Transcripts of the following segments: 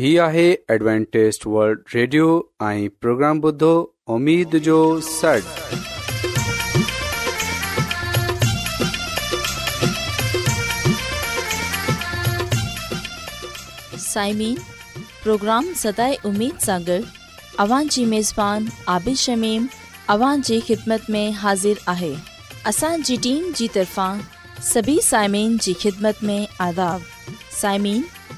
ही आहे Adventist world radio ऐं प्रोग्राम ॿुधो उमेद जो सॾु साइमीन प्रोग्राम सदाए उमेद सां गॾु अवां जी मेज़बान आबिद शमीम अवां जी ख़िदमत में हाज़िर आहे असांजी टीम जी तरफ़ां सभी साइमिन जी ख़िदमत में आदाब साइमीन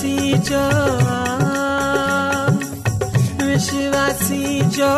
सी जोश्वी जो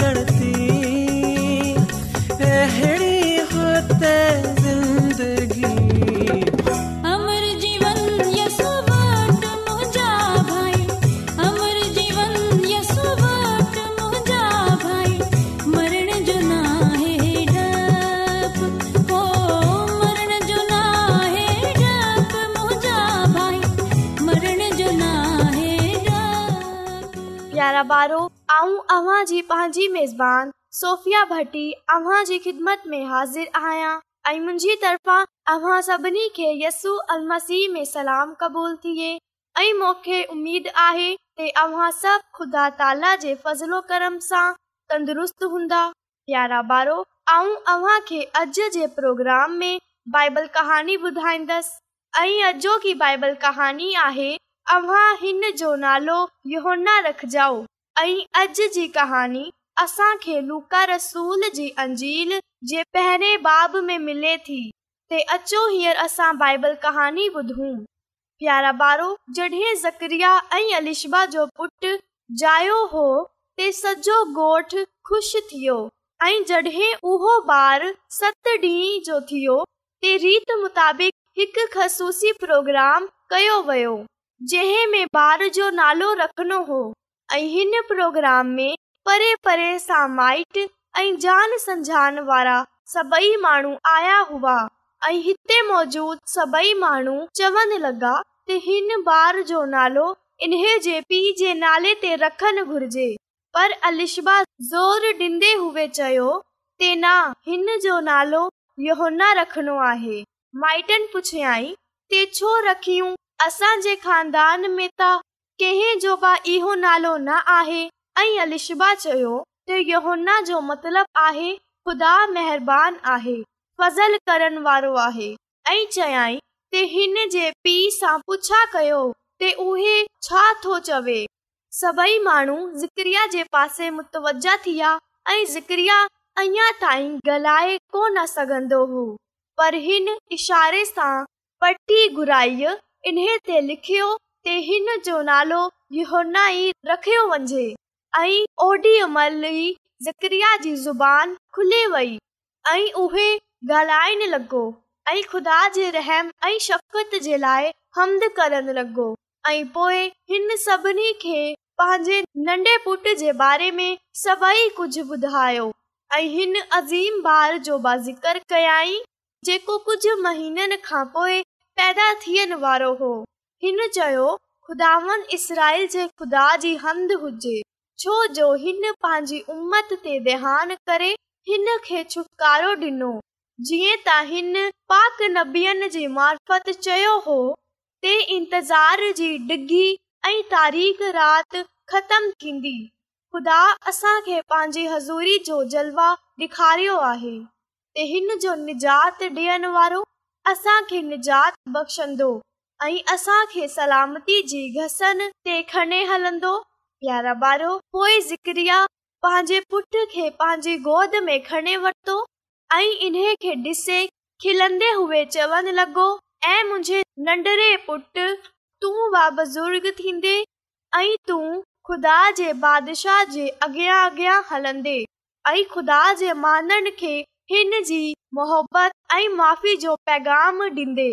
गण थी रह اواں جی پانجی میزبان صوفیا بھٹی اواں جی خدمت میں حاضر آیا ائی منجی طرفا اواں سبنی کے یسوع المسیح میں سلام قبول تھیے ائی موکھے امید آہے تے اواں سب خدا تعالی جے فضل و کرم سا تندرست ہوندا پیارا بارو آؤں اواں کے اج جے پروگرام میں بائبل کہانی بدھائندس ائی اجو کی بائبل کہانی آہے اواں ہن جو نالو یوحنا رکھ جاؤ ऐं अॼ जी कहाणी असांखे अंजील जे पहिरें बाब में मिले थी बाइबल कहाणी ॿुधूं प्यारा ॿारो ज़क्रिया ऐं अलिशा जो पुटु होठ थियो ऐं जॾहिं उहो ॿार सत ॾींहं जो थियो मुताबिक़ हिकु ख़सूसी प्रोग्राम कयो वियो जंहिं में ॿार जो नालो रखणो हो हिन प्रोग्राम में परे परे सभई माण्हू आया हुआ ऐं हिते चवनि जे पी जे नाले ते रखनि पर अशा ज़ो नालो यो रखणो आहे माइटनि पुछियई असांजे खानदान में सभई माण्हू जे पासे मुतवज थिया ऐं कोन सघंदो हो पर हिन इशारे सां पटी घुराई इन ते लिखियो हिन जो नालोनाई रखियो वञे ओॾीमहिल ॻाल्हाइण लॻो ख़ुदा करण लॻो ऐं पोए हिन सभिनी खे पंहिंजे नन्ढे पुट जे बारे में सभई कुझ ॿुधायो ऐं हिन अज़ीम बार जो बा ज़िकर कयाई जेको कुझु महीननि खां पोइ पैदा थियण वारो हो हिन चयो खुदा इसराइल जे ख़ुदा जी हं हुजे छो जो हिन पंहिंजी करे हिन खे पाक न चयो होतार जी डिगी ऐं तारीख़ रात ख़तम थींदी ख़ुदा असांखे पंहिंजी हज़ूरी जो जलवा डे॒ हिन जो निजात डि॒यण वारो असांखे निजात बख़्शंदो ऐं असां खे सलामती जी घसन ते खणी हलंदो यारहं ॿारहो पोइ ज़िक्रिया पंहिंजे पुट खे पंहिंजे गोद में खणी वरितो ऐं इन खे ॾिसे खिलंदे हू चवण लॻो ऐं मुंहिंजे नंढड़े पुट तू वुज़ुर्ग थींदे ऐं तू खुदा जे बादिशाह जे अॻियां अॻियां हलंदे ऐं खुदा जे माननि खे हिन जी मोहबत ऐं माफ़ी जो पैगाम ॾींदे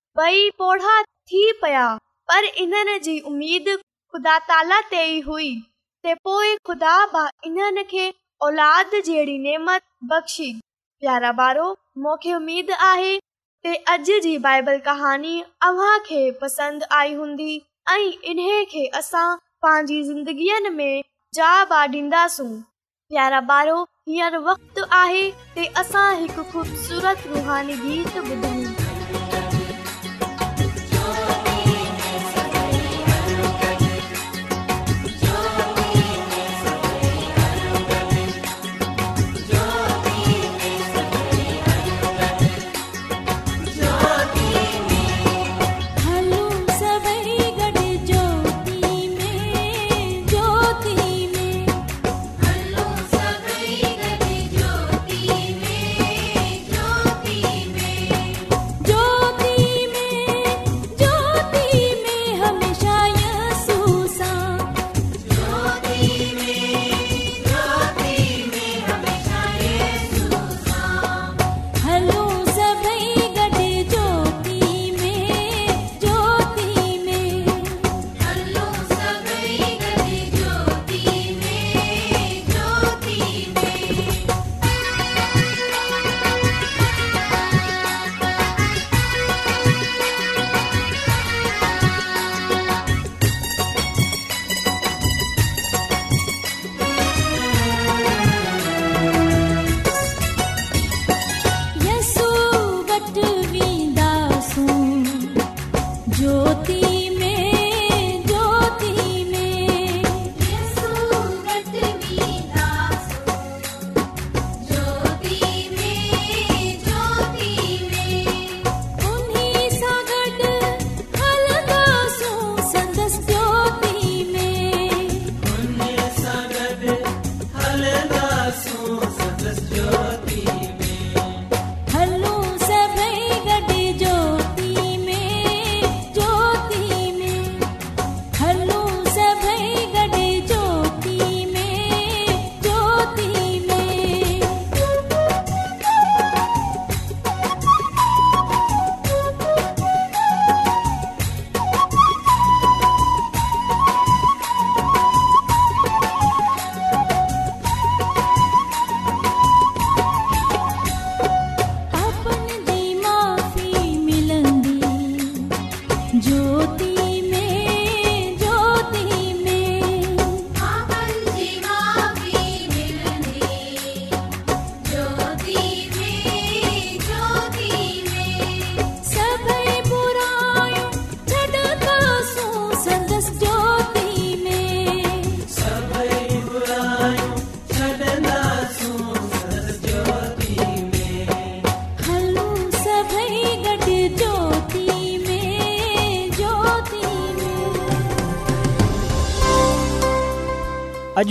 ॿई पोड़ा थी पिया पर इन्हनि जी उमेदु आहे बाइबल कहानी आई हूंदी ऐं इन खे असां पंहिंजी ज़िंदगीअ में जा ॾींदासूं प्यारा ॿारो हींअर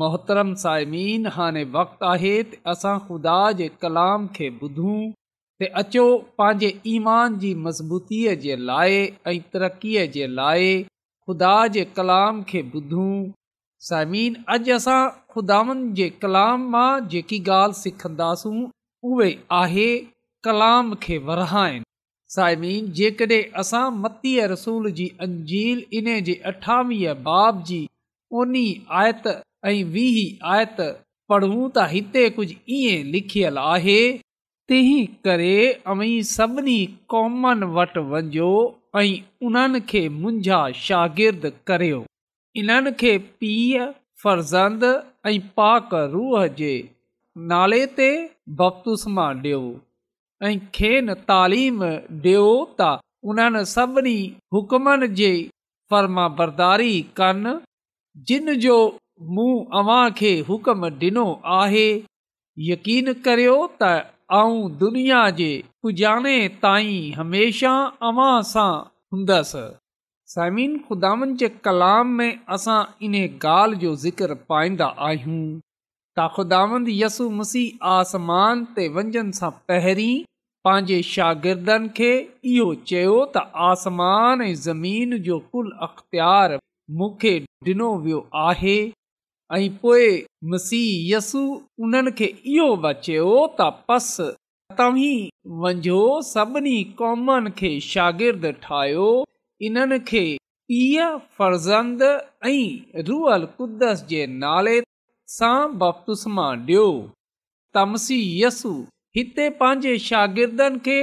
मोहतरम साइमन हाणे वक़्तु आहे त असां ख़ुदा जे कलाम खे ॿुधूं त अचो पंहिंजे ईमान जी मज़बूतीअ जे लाइ ऐं तरक़ीअ जे लाइ ख़ुदा जे कलाम खे ॿुधूं साइमन अॼु असां ख़ुदानि जे कलाम मां जेकी ॻाल्हि सिखंदासूं उहे आहे कलाम खे वरहाइनि साइमिन जेकॾहिं असां मतीअ रसूल जी अंजील इन जे अठावीह बाब जी ओनी आयत ऐं वीह आयत पढ़ूं त हिते कुझु ईअं लिखियल आहे तंहिं करे अवी सभिनी क़ौमनि वटि वञो ऐं उन्हनि खे मुंहिंजा शागिर्द करियो इन्हनि खे पीउ फर्ज़ंद ऐं पाक रूह जे नाले ते बख़्तूस मां ॾियो ऐं खेनि तालीम ॾियो त उन्हनि सभिनी हुकमनि जी फर्मा बर्दारी कनि जिन जो मूं अव्हां खे हुकम ॾिनो आहे यकीन करियो त आऊं दुनिया जे पुॼाणे ताईं हमेशह अव्हां सां हूंदसि समीन खुदावंद जे कलाम में असां इन ॻाल्हि जो ज़िक्र पाईंदा आहियूं त यसु मसीह आसमान ते वञण सां पहिरीं पंहिंजे शागिर्दनि खे इहो चयो त आसमान ऐं ज़मीन जो कुल अख़्तियार मूंखे ॾिनो वियो आहे ऐं पोइ मसीहस उन्हनि खे इहो बचियो त पस तव्हीं सभिनी कौमनि खे शागिर्दु ठाहियो इन्हनि खे इहा फर्ज़ ऐं रुअल कुदस जे नाले सां बप्त मां ॾियो तमसी यसु हिते पंहिंजे शागिर्दनि खे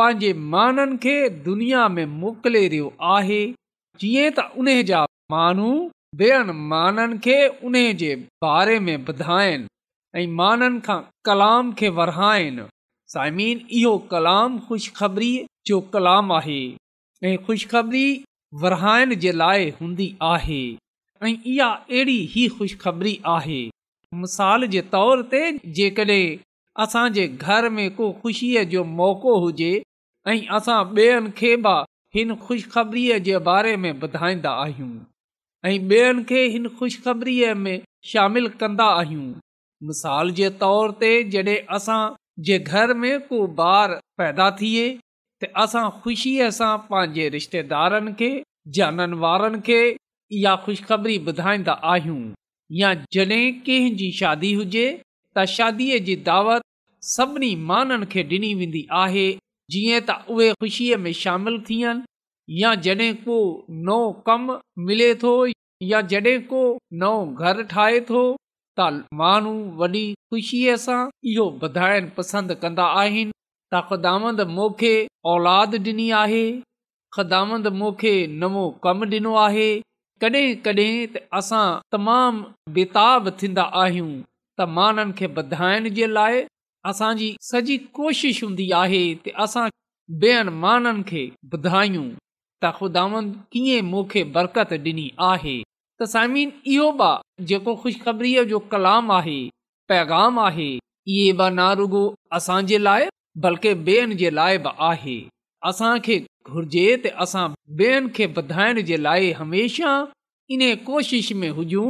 पंहिंजे माननि खे दुनिया में मोकिले रहियो आहे जीअं त उन जा माण्हू ॿियनि माननि खे उन जे बारे में ॿुधाइनि ऐं माननि खां कलाम खे वराइनि साइमिन इहो कलाम ख़ुशख़बरी जो कलाम आहे ऐं ख़ुशख़बरी वरहाइण जे लाइ हूंदी आहे ऐं इहा अहिड़ी ई ख़ुशख़री आहे मिसाल जे तौर ते जेकॾहिं असांजे घर में को ख़ुशीअ जो मौक़ो हुजे ऐं असां ॿियनि खे बि हिन जे बारे में ॿुधाईंदा आहियूं ऐं ॿियनि खे हिन में शामिल कंदा आहियूं मिसाल जे तौर ते जॾहिं असां जे घर में को ॿार पैदा थिए त असां ख़ुशीअ सां पंहिंजे रिश्तेदारनि खे जाननि वारनि खे इहा ख़ुशख़बरी ॿुधाईंदा आहियूं या जॾहिं कंहिंजी शादी हुजे त शादीअ जी दावत सभिनी माननि खे ॾिनी वेंदी आहे जीअं त उहे ख़ुशीअ में शामिलु थियनि या जॾहिं को نو कमु मिले थो या जॾहिं को نو घर ठाहे थो त माण्हू वॾी ख़ुशीअ सां इहो ॿधाइण पसंदि कंदा आहिनि त ख़ुदामंद मोखे औलाद ॾिनी आहे ख़ुदामंद मोखे नवो कमु ॾिनो आहे कॾहिं कॾहिं त असां तमामु बेताब थींदा आहियूं त माननि खे ॿधाइण जे लाइ असांजी सॼी कोशिशि हूंदी आहे त असां ॿियनि माननि खे ॿुधायूं त ख़ुदा कीअं मूंखे बरकत ॾिनी आहे त साइमीन इहो बि जेको ख़ुशख़बरीअ जो कलाम आहे पैगाम आहे इहे बि ना रुगो असांजे लाइ बल्कि ॿियनि जे लाइ बि आहे असांखे घुर्जे त असां ॿियनि खे ॿधाइण जे लाइ हमेशह इन कोशिश में हुजूं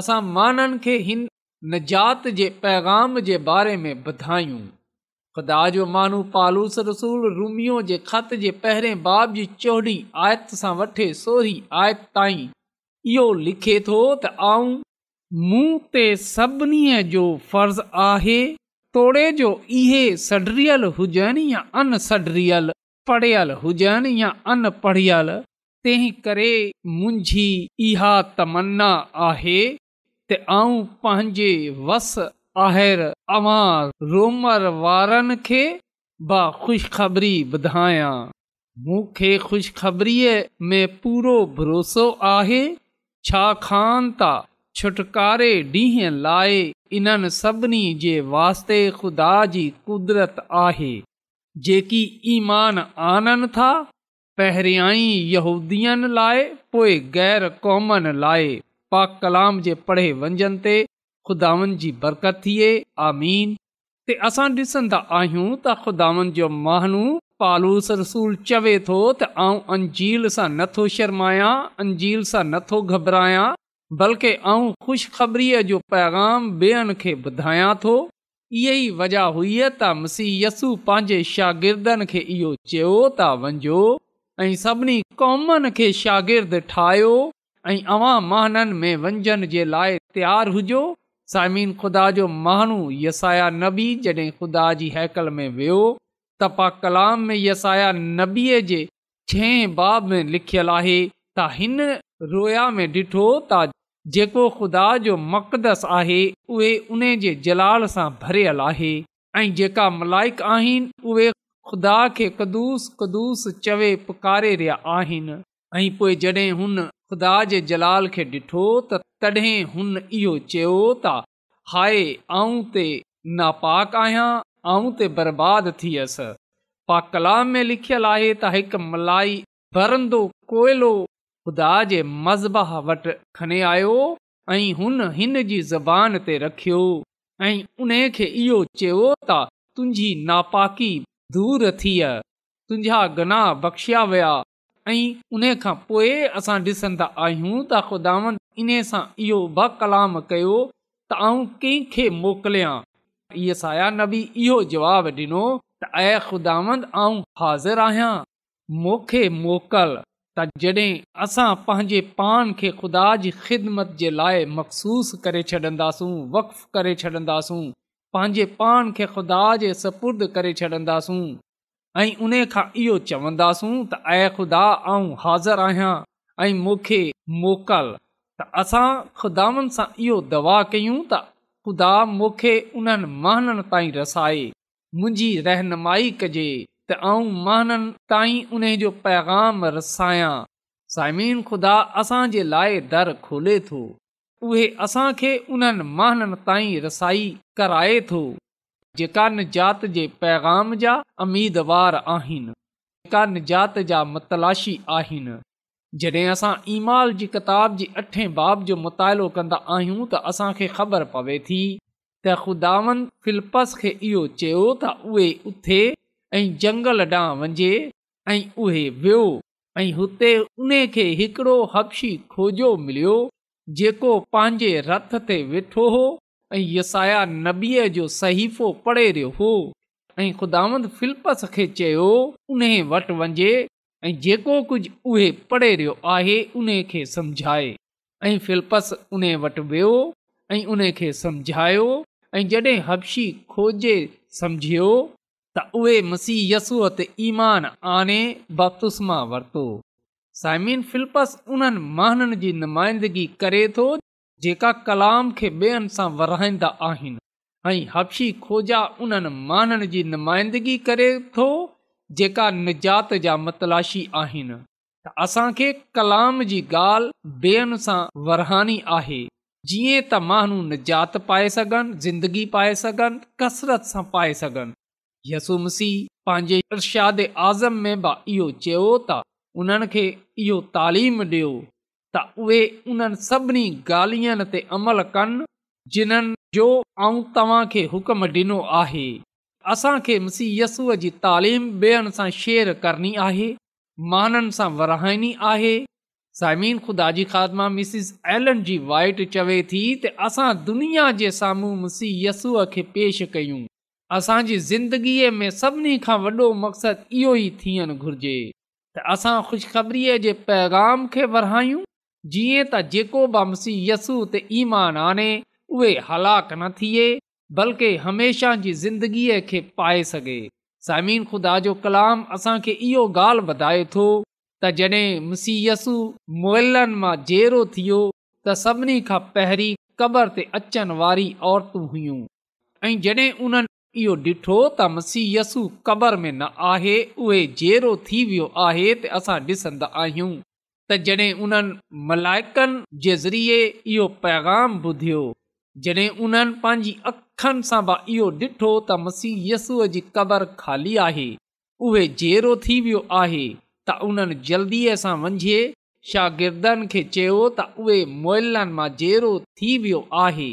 असां माननि खे हिन निजात जे पैगाम जे बारे में ॿुधायूं बाजो मानू पालूस रसूल रूमियो जे ख़त जे पहिरें बाबी चोढ़ी आयत सां वठे सोरी आयत ताईं इहो लिखे थो त आऊं मूं ते सभिनी जो फर्ज़ आहे तोड़े जो इहे सड़रियल हुजनि या अनसड़ियल पढ़ियल हुजनि या अनपढ़ियल तंहिं करे मुंहिंजी इहा तमन्ना आहे त आऊं पंहिंजे वस अवां रूमर वारनि खे ब ख़ुशख़बरी ॿुधायां मूंखे ख़ुशख़बरीअ में पूरो भरोसो आहे छाकाणि त छुटकारे ॾींहं लाइ इन्हनि सभिनी जे वास्ते ख़ुदा जी कुदरत आहे जेकी ईमान आननि था पहिरियाई यहूदीअनि लाइ पोइ ग़ैर क़ौमनि लाइ पाक कलाम जे पढ़े वंझंदे खुदावन जी बरकत थिए आमीन ते असां ॾिसंदा आहियूं त खुदावन जो महानू पालूस रसूल चवे थो त आउं अंजील सां नथो शर्माया अंजील सां नथो घबरायां बल्कि ऐं ख़ुशख़बरीअ जो पैगाम ॿियनि खे ॿुधायां थो इहा ई वजह हुई त मसीयसु पंहिंजे शागिर्दनि खे इहो चयो त वञो ऐं सभिनी कौमनि खे शागिर्दु ठाहियो ऐं अवां महाननि में वञण जे लाइ तयारु हुजो साईमिन ख़ुदा जो महानू यसाया नबी जॾहिं ख़ुदा जी हैकल में वियो त पा कलाम में यसाया नबीअ जे छह बाब में लिखियल आहे त हिन रोया में ॾिठो त जेको ख़ुदा जो मक़दस आहे उहे उन जे जलाल सां भरियल आहे ऐं जेका मलाइक आहिनि उहे ख़ुदा खे कदुस कदुस चवे पुकारे रहिया आहिनि ऐं पोइ जॾहिं हुन ख़ुदा जे जलाल खे ॾिठो त तॾहिं हुन इहो चयो त हाय आऊं ते नापाक आहियां आऊं ते बर्बाद थियसि पा कलाम में लिखियलु आहे त हिकु मलाई भरंदो कोयलो ख़ुदा जे मज़बाह वटि खणे आयो ऐं हुन हिन जी ज़बान ते रखियो ऐं उन खे इहो चयो त तुंहिंजी नापाकी दूरि थिय तुंहिंजा गनाह बख़्शिया विया ऐं उन खां पोइ असां ॾिसंदा आहियूं त इन सां इहो व कलाम कयो त कंहिंखे मोकिलियां इहे साया नबी इहो जवाब ॾिनो त ऐं हाज़िर आहियां मूंखे मोकल त जॾहिं असां पंहिंजे खे ख़ुदा जी ख़िदमत जे लाइ मखसूस करे छॾंदासूं वक़ु करे छॾंदासूं पंहिंजे पाण खे ख़ुदा जे सपुर्द करे छॾंदासूं ऐं उनखां इहो चवंदासूं त ऐं ख़ुदा आऊं हाज़िर आहियां ऐं मूंखे मोकल त असां ख़ुदानि सां इहो दवा कयूं त ख़ुदा मूंखे उन्हनि महननि ताईं रसाए मुंहिंजी रहनुमाई कजे त ऐं महननि ताईं उन जो पैगाम रसायां ज़मीन ख़ुदा असांजे लाइ दर खोले थो उहे असांखे उन्हनि महननि ताईं रसाई कराए थो जेका निजात जे पैगाम जा अमीदवार आहिनि जेका निजात जा मतलाशी आहिनि जॾहिं असां ईमाल जी किताब जे अठे बाब जो मुतालो कंदा आहियूं त असांखे ख़बर पवे थी त ख़ुदावन फिल्पस खे इहो चयो त उहे उथे ऐं जंगल ॾांहुं वञे ऐं उहे वियो ऐं हुते उन खे हिकिड़ो हक़शी खोजो मिलियो जेको पंहिंजे रथ ते वेठो हो ऐं यसाया नबीअ जो सहीफ़ो पढ़े रहियो हो ऐं ख़ुदा फिलपस खे चयो उन वटि वञे ऐं जेको कुझु उहे पढ़े रहियो आहे उन खे सम्झाए ऐं फिलपस उन वटि वियो ऐं उन खे सम्झायो ऐं जड॒हिं हबशी खोजे सम्झियो त उहे मसीहयसूअ ईमान आने बपतुस्मा मां वरितो साइमिन फिल्पस उन्हनि महाननि जी नुमाइंदगी करे थो जेका कलाम खे ॿेअनि सां वराईंदा आहिनि ऐं हपशी खोजा उन्हनि माण्हुनि जी नुमाइंदगी करे थो जेका निजात जा मतलाशी आहिनि त असांखे कलाम जी ॻाल्हि ॿेअनि सां वरहणी आहे जीअं त माण्हू निजात पाए सघनि ज़िंदगी पाए सघनि कसरत सां पाए सघनि यसु मसीह पंहिंजे इरशादे आज़म में बि इहो चयो त उन्हनि खे इहो तालीम ॾियो त उहे उन्हनि सभिनी ॻाल्हियुनि ते अमल कनि जिन्हनि जो ऐं तव्हांखे हुकम ॾिनो आहे असांखे मुसी जी तालीम ॿेअनि सां शेयर करणी आहे माननि सां विराइणी आहे ज़ाइमिन ख़ुदा जी खादमा मिसिस एलन जी वाइट चवे थी त असां दुनिया जे साम्हूं मुसी खे पेश कयूं असांजी ज़िंदगीअ में सभिनी खां वॾो मक़सदु इहो ई थियणु घुरिजे त असां ख़ुशख़बरीअ जे पैगाम खे वरिनियूं जीअं त जेको बि मसीयसु ते ईमान आने उहे हलाक न थिए बल्कि हमेशह जी ज़िंदगीअ खे पाए सघे सामिन खुदा जो कलाम असांखे इहो ॻाल्हि ॿुधाए थो त जॾहिं मुसीयसु मोइलनि मां जेरो थियो त सभिनी खां पहिरीं क़बर ते अचनि वारी औरतूं हुइयूं ऐं जॾहिं उन्हनि इहो ॾिठो त मसीयसु क़बर में न आहे उहे जेरो थी वियो आहे त असां ॾिसंदा आहियूं त जॾहिं उन्हनि मलाइकनि जे ज़रिए इहो पैगाम ॿुधियो जॾहिं उन्हनि पंहिंजी अखनि सां बि इहो ॾिठो त मसीय यसूअ जी क़बर ख़ाली आहे उहे जहिड़ो थी वियो आहे त उन्हनि जल्दी सां वंझे शागिर्दनि खे चयो त उहे मोइलनि मां जहिड़ो थी वियो आहे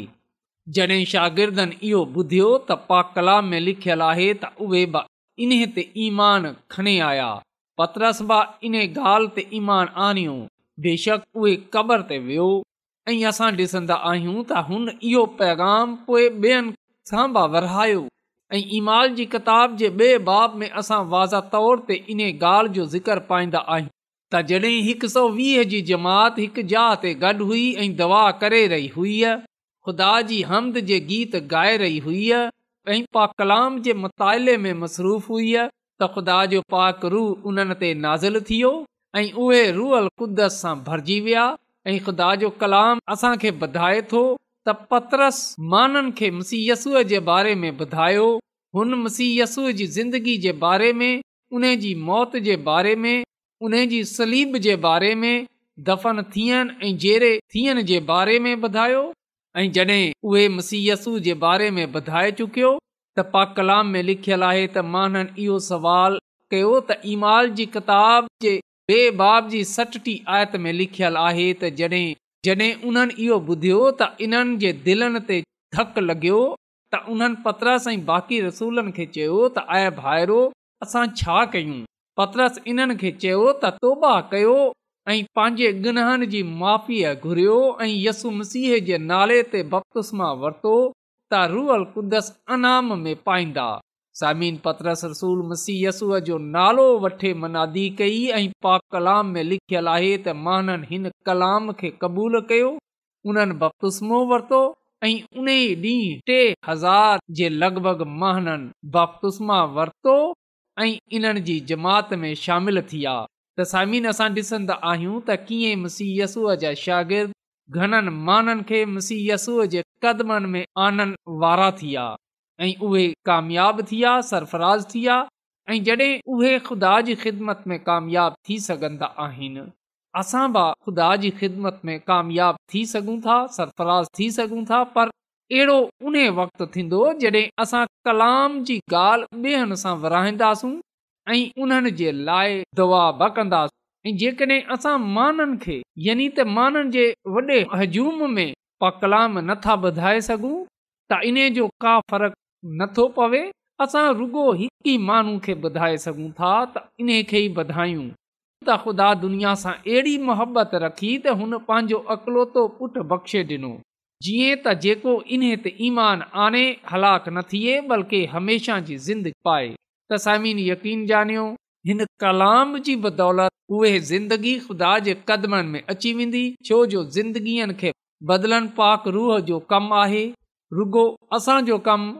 जॾहिं शागिर्दनि इहो ॿुधियो त पा कला में लिखियलु आहे त उहे बि ईमान खणी आया पतरस पत्रसबा इन ॻाल्हि ते ईमान आणियो बेशक उहे क़बर ते वियो ऐं असां ॾिसंदा आहियूं त हुन इहो पैगाम पोएं ॿेअनि सां बि वरायो ऐं ईमाल जी किताब जे बे॒ बाब में असां वाज़ा तौर ते इन ॻाल्हि जो ज़िक्र पाईंदा आहियूं त जड॒हिं हिक सौ वीह जी जमात हिकु जहा ते गॾु हुई ऐं दवा करे रही हुई ख़ुदा जी हमद जे गीत ॻाए रही हुई ऐं पा कलाम जे मताले में मसरूफ़ हुई त ख़ुदा जो पाक रूह उन्हनि ते नाज़िल थियो ऐं उहे रूअल क़दत सां भरिजी विया ऐं ख़ुदा जो कलाम असांखे ॿुधाए थो त पत्रस माननि खे मुसीयसूअ जे बारे में ॿुधायो हुन मुसीयसूअ जी ज़िंदगी जे बारे में उन जी मौत जे बारे में उन जी सलीब जे बारे में दफ़न थियनि ऐं जहिड़े थियण जे बारे में ॿुधायो ऐं जड॒हिं उहे मुसीयसू जे बारे में ॿुधाए चुकियो त पा कलाम में लिखियलु आहे त मां इहो सवाल कयो त ईमाल जी किताब जी सटटी आयत में लिखियलु आहे त जॾहिं जॾहिं उन्हनि इहो ॿुधियो त इन्हनि जे दिलनि ते धकु लॻियो त उन्हनि पद्रस ऐं बाक़ी रसूलनि खे चयो त आए भाइरो असां छा कयूं पत्रस इन्हनि खे चयो त तौबाह कयो ऐं पंहिंजे जी माफ़ीअ घुरियो ऐं यसु मसीह जे नाले ते बपतुस्मा वरितो त रुअल कुदस अनाम में पाईंदा सामिन पतरूल मसी यसूअ जो नालो वठे मनादी कई ऐं पाक कलाम में लिखियलु आहे त माननि हिन कलाम खे क़बूल कयो उन्हनि बपतुस्मो वरितो ऐं उन ॾींहुं टे हज़ार जे लॻभॻि महाननि बपतुस्मा वरितो ऐं इन्हनि जी जमात में शामिलु थिया त सामीन असां ॾिसंदा आहियूं त कीअं मसी यसूअ जा शागिर्द घणनि माननि खे मुसीयसूअ जे क़दमनि में आननि वारा थी विया ऐं उहे कामयाबु थी سرفراز सरफराज़ थी आहे ऐं जॾहिं उहे ख़ुदा जी ख़िदमत में कामयाबु थी सघंदा आहिनि असां बि ख़ुदा जी ख़िदमत में कामयाबु थी सघूं था सरफराज़ थी सघूं था पर अहिड़ो उन वक़्तु थींदो जॾहिं असां कलाम जी ॻाल्हि ॿेहनि सां विराईंदासूं ऐं उन्हनि दुआ ऐं जेकॾहिं असां माननि खे यानी त माननि जे वॾे हज़ूम में पा कलाम नथा ॿधाए सघूं त इन जो का फ़र्क नथो पवे असां रुगो हिकु ई माण्हू खे ॿुधाए सघूं था त इन खे ई ॿधायूं त ख़ुदा दुनिया सां अहिड़ी मोहबत रखी त हुन पंहिंजो अकलोतो पुटु बख़्शे ॾिनो जीअं त जेको इन ते ईमान आणे हलाक न थिए बल्कि हमेशह जी ज़िंद पाए त सामीन यकीन ॼाणियो हिन कलाम जी बदौलत उहे ज़िंदगी ख़ुदा जे क़दमनि में अची वेंदी छो जो ज़िंदगीअ खे बदलनि पाक रूह जो कमु आहे रुगो असांजो कमु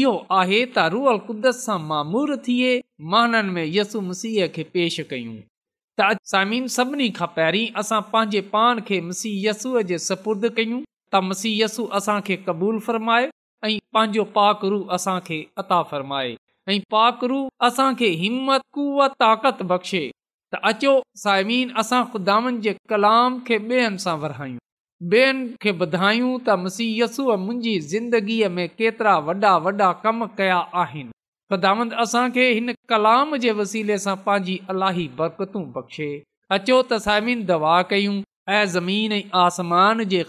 इहो आहे त रूह क़ुदरत सां मामूर थिए महननि में यसु मसीह खे पेश कयूं त अॼु सामीन सभिनी खां पहिरीं असां पंहिंजे पान खे मसीह यसूअ जे सपुर्द कयूं त मसीह यसु असां खे क़बूल फ़र्माए ऐं पंहिंजो पाक रूह असांखे अता फ़रमाए ऐं पाकरू असांखे हिमत ताक़त बख़्शे त अचो साहिम असां ख़ुदा ॿेअनि खे ॿुधायूं त मसीयसू मुंहिंजी ज़िंदगीअ में केतिरा वॾा वॾा कम कया आहिनि ख़ुदांद असांखे हिन कलाम जे वसीले सां पंहिंजी अलाही बरकतूं बख़्शे अचो त साइमीन दवा कयूं ऐं ज़मीन ऐं आसमान जे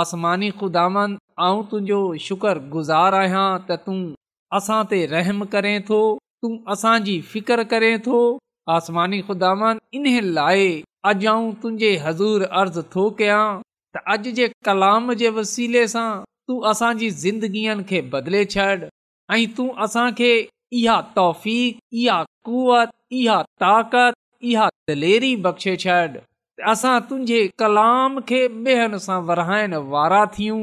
आसमानी ख़ुदांद तुंहिंजो शुक्रगुज़ारु आहियां त तूं असां ते रहम करें थो तूं असांजी फिकर करें थो आसमानी ख़ुदावन इन लाइ अॼु आऊं तुंहिंजे हज़ूर अर्ज़ु थो कयां त अॼु जे कलाम जे वसीले सां तूं असांजी ज़िंदगीअ खे बदले छॾ ऐं तूं असांखे इहा तौफ़ इहा कुवत इहा ताक़त इहा दलेरी बख़्शे छॾ असां तुंहिंजे कलाम खे ॿेहन सां वराइण वारा थियूं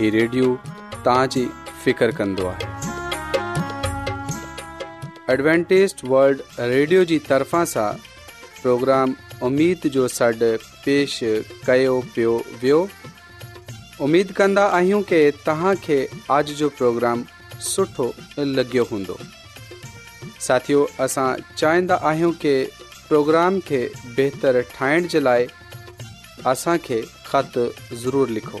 हीउ रेडियो तव्हांजी फ़िकर कंदो आहे एडवेंटेज वल्ड रेडियो जी तरफ़ा सां प्रोग्राम उमेद जो सॾु पेश कयो पियो वियो उमेद कंदा आहियूं की آج جو پروگرام प्रोग्राम सुठो लॻियो हूंदो साथियो असां चाहिंदा आहियूं پروگرام प्रोग्राम खे बहितरु ठाहिण जे लाइ خط ضرور ज़रूरु